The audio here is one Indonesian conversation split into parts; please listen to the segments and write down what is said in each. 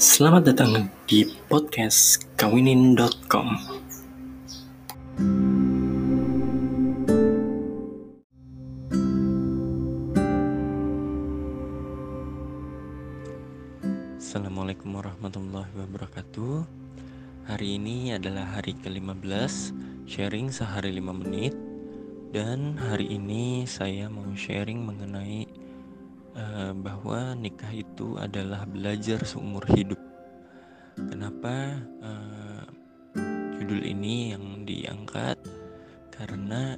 Selamat datang di podcast kawinin.com. Assalamualaikum warahmatullahi wabarakatuh. Hari ini adalah hari ke-15 sharing sehari 5 menit dan hari ini saya mau sharing mengenai uh, bahwa nikah itu adalah belajar seumur hidup. Kenapa uh, judul ini yang diangkat? Karena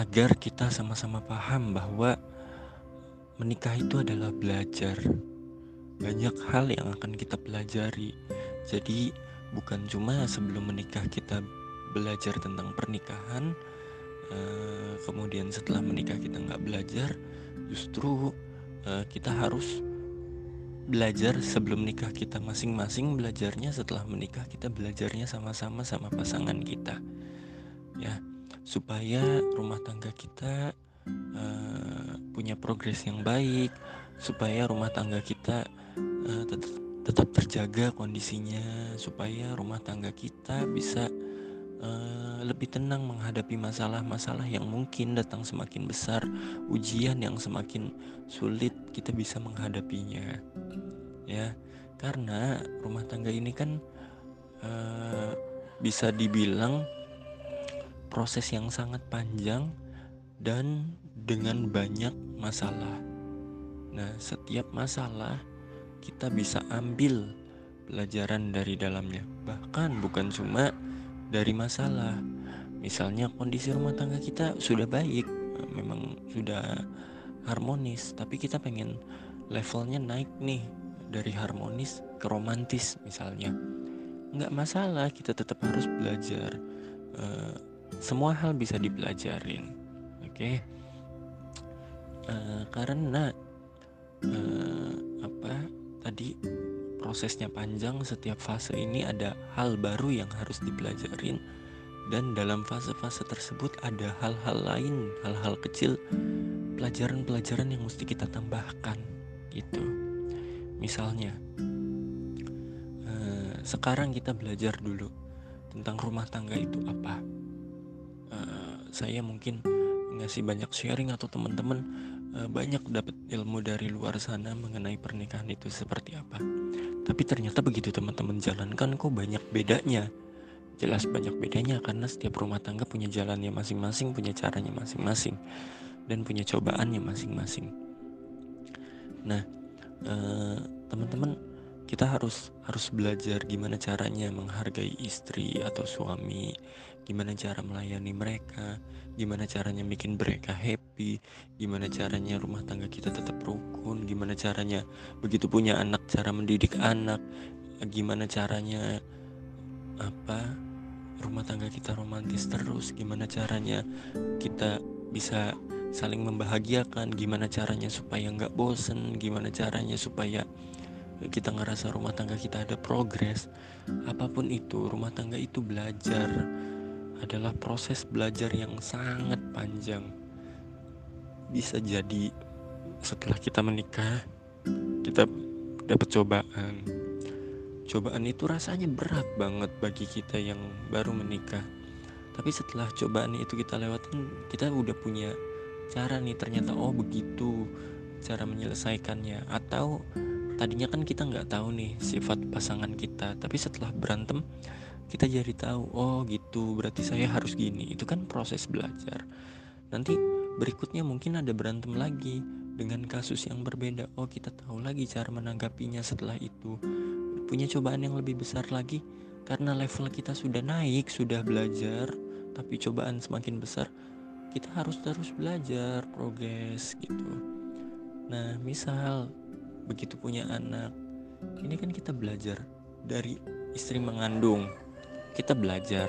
agar kita sama-sama paham bahwa menikah itu adalah belajar. Banyak hal yang akan kita pelajari. Jadi bukan cuma sebelum menikah kita belajar tentang pernikahan, uh, kemudian setelah menikah kita nggak belajar, justru uh, kita harus belajar sebelum nikah kita masing-masing belajarnya setelah menikah kita belajarnya sama-sama sama pasangan kita ya. Supaya rumah tangga kita uh, punya progres yang baik supaya rumah tangga kita uh, tetap terjaga kondisinya supaya rumah tangga kita bisa Eh, lebih tenang menghadapi masalah-masalah yang mungkin datang semakin besar, ujian yang semakin sulit kita bisa menghadapinya. Ya, karena rumah tangga ini kan uh, bisa dibilang proses yang sangat panjang dan dengan banyak masalah. Nah, setiap masalah kita bisa ambil pelajaran dari dalamnya. Bahkan bukan cuma dari masalah. Misalnya kondisi rumah tangga kita sudah baik, memang sudah harmonis, tapi kita pengen levelnya naik nih dari harmonis ke romantis misalnya. Nggak masalah, kita tetap harus belajar. Uh, semua hal bisa dipelajarin, oke? Okay? Uh, eh, karena uh, apa tadi prosesnya panjang, setiap fase ini ada hal baru yang harus dipelajarin dan dalam fase-fase tersebut ada hal-hal lain, hal-hal kecil, pelajaran-pelajaran yang mesti kita tambahkan gitu. Misalnya, eh, sekarang kita belajar dulu tentang rumah tangga itu apa. Eh, saya mungkin ngasih banyak sharing atau teman-teman banyak dapat ilmu dari luar sana mengenai pernikahan itu seperti apa. Tapi ternyata begitu teman-teman jalankan kok banyak bedanya. Jelas banyak bedanya karena setiap rumah tangga punya jalannya masing-masing, punya caranya masing-masing, dan punya cobaannya masing-masing. Nah, eh, teman-teman, kita harus harus belajar gimana caranya menghargai istri atau suami, gimana cara melayani mereka, gimana caranya bikin mereka happy, gimana caranya rumah tangga kita tetap rukun, gimana caranya begitu punya anak cara mendidik anak, gimana caranya apa rumah tangga kita romantis terus, gimana caranya kita bisa saling membahagiakan, gimana caranya supaya nggak bosen, gimana caranya supaya kita ngerasa rumah tangga kita ada progres? Apa pun itu rumah tangga itu belajar. Adalah proses belajar yang sangat panjang. Bisa jadi setelah kita menikah, kita dapat cobaan. Cobaan itu rasanya berat banget bagi kita yang baru menikah. Tapi setelah cobaan itu kita lewatin, kita udah punya cara nih ternyata oh begitu cara menyelesaikannya atau tadinya kan kita nggak tahu nih sifat pasangan kita tapi setelah berantem kita jadi tahu oh gitu berarti saya harus gini itu kan proses belajar nanti berikutnya mungkin ada berantem lagi dengan kasus yang berbeda. Oh kita tahu lagi cara menanggapinya setelah itu. Punya cobaan yang lebih besar lagi. Karena level kita sudah naik sudah belajar tapi cobaan semakin besar kita harus terus belajar progres gitu. Nah misal begitu punya anak ini kan kita belajar dari istri mengandung. Kita belajar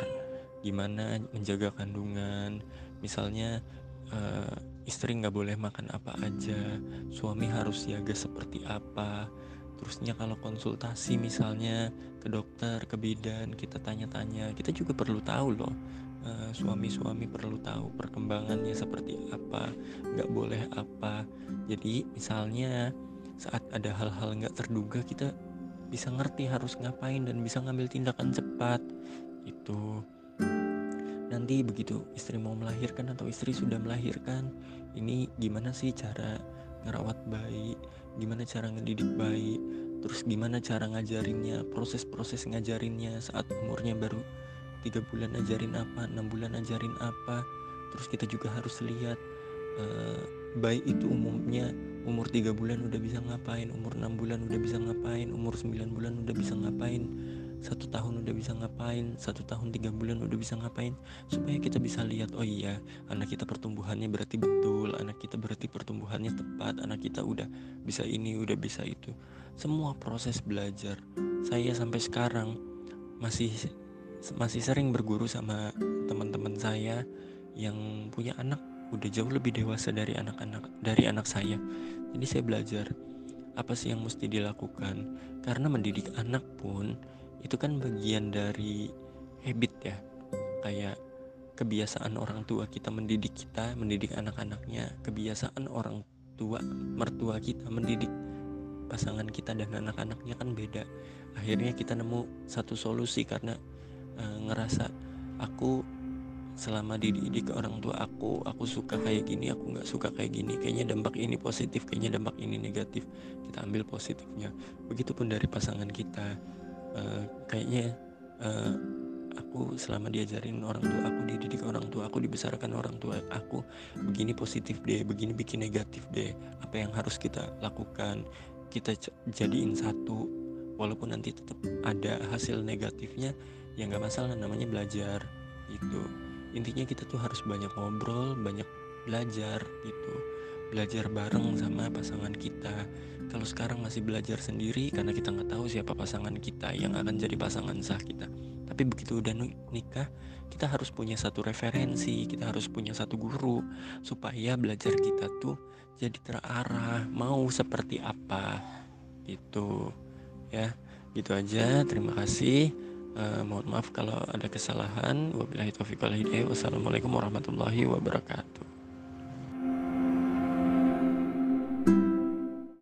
gimana menjaga kandungan. Misalnya uh, istri nggak boleh makan apa aja suami harus siaga seperti apa. Terusnya kalau konsultasi misalnya ke dokter ke bidan kita tanya-tanya kita juga perlu tahu loh uh, suami-suami perlu tahu perkembangannya seperti apa nggak boleh apa. Jadi misalnya saat ada hal-hal nggak terduga kita bisa ngerti harus ngapain dan bisa ngambil tindakan cepat. Itu nanti begitu istri mau melahirkan atau istri sudah melahirkan ini gimana sih cara ngerawat bayi? Gimana cara ngedidik bayi? Terus gimana cara ngajarinnya proses-proses ngajarinnya saat umurnya baru tiga bulan ajarin apa enam bulan ajarin apa? Terus kita juga harus lihat uh, bayi itu umumnya umur tiga bulan udah bisa ngapain umur enam bulan udah bisa ngapain umur 9 bulan udah bisa ngapain satu tahun udah bisa ngapain? Satu tahun tiga bulan udah bisa ngapain? Supaya kita bisa lihat oh iya anak kita pertumbuhannya berarti betul anak kita berarti pertumbuhannya tepat anak kita udah bisa ini udah bisa itu. Semua proses belajar. Saya sampai sekarang masih masih sering berguru sama teman-teman saya yang punya anak udah jauh lebih dewasa dari anak-anak dari anak saya. Jadi saya belajar apa sih yang mesti dilakukan? Karena mendidik anak pun itu kan bagian dari habit ya. Kayak kebiasaan orang tua kita mendidik kita mendidik anak-anaknya kebiasaan orang tua mertua kita mendidik pasangan kita dan anak-anaknya kan beda. Akhirnya kita nemu satu solusi karena e, ngerasa aku selama dididik orang tua aku aku suka kayak gini aku nggak suka kayak gini kayaknya dampak ini positif kayaknya dampak ini negatif kita ambil positifnya. Begitupun dari pasangan kita uh, kayaknya uh, aku selama diajarin orang tua aku dididik orang tua aku dibesarkan orang tua aku begini positif deh begini bikin negatif deh apa yang harus kita lakukan kita jadiin satu walaupun nanti tetap ada hasil negatifnya ya nggak masalah namanya belajar gitu. Intinya kita tuh harus banyak ngobrol banyak belajar gitu belajar bareng sama pasangan kita. Kalau sekarang masih belajar sendiri karena kita nggak tahu siapa pasangan kita yang akan jadi pasangan sah kita. Tapi begitu udah nikah kita harus punya satu referensi kita harus punya satu guru supaya belajar kita tuh jadi terarah mau seperti apa gitu ya. Gitu aja terima kasih. Uh, mohon maaf kalau ada kesalahan. Wabillahi taufiq wassalamualaikum warahmatullahi wabarakatuh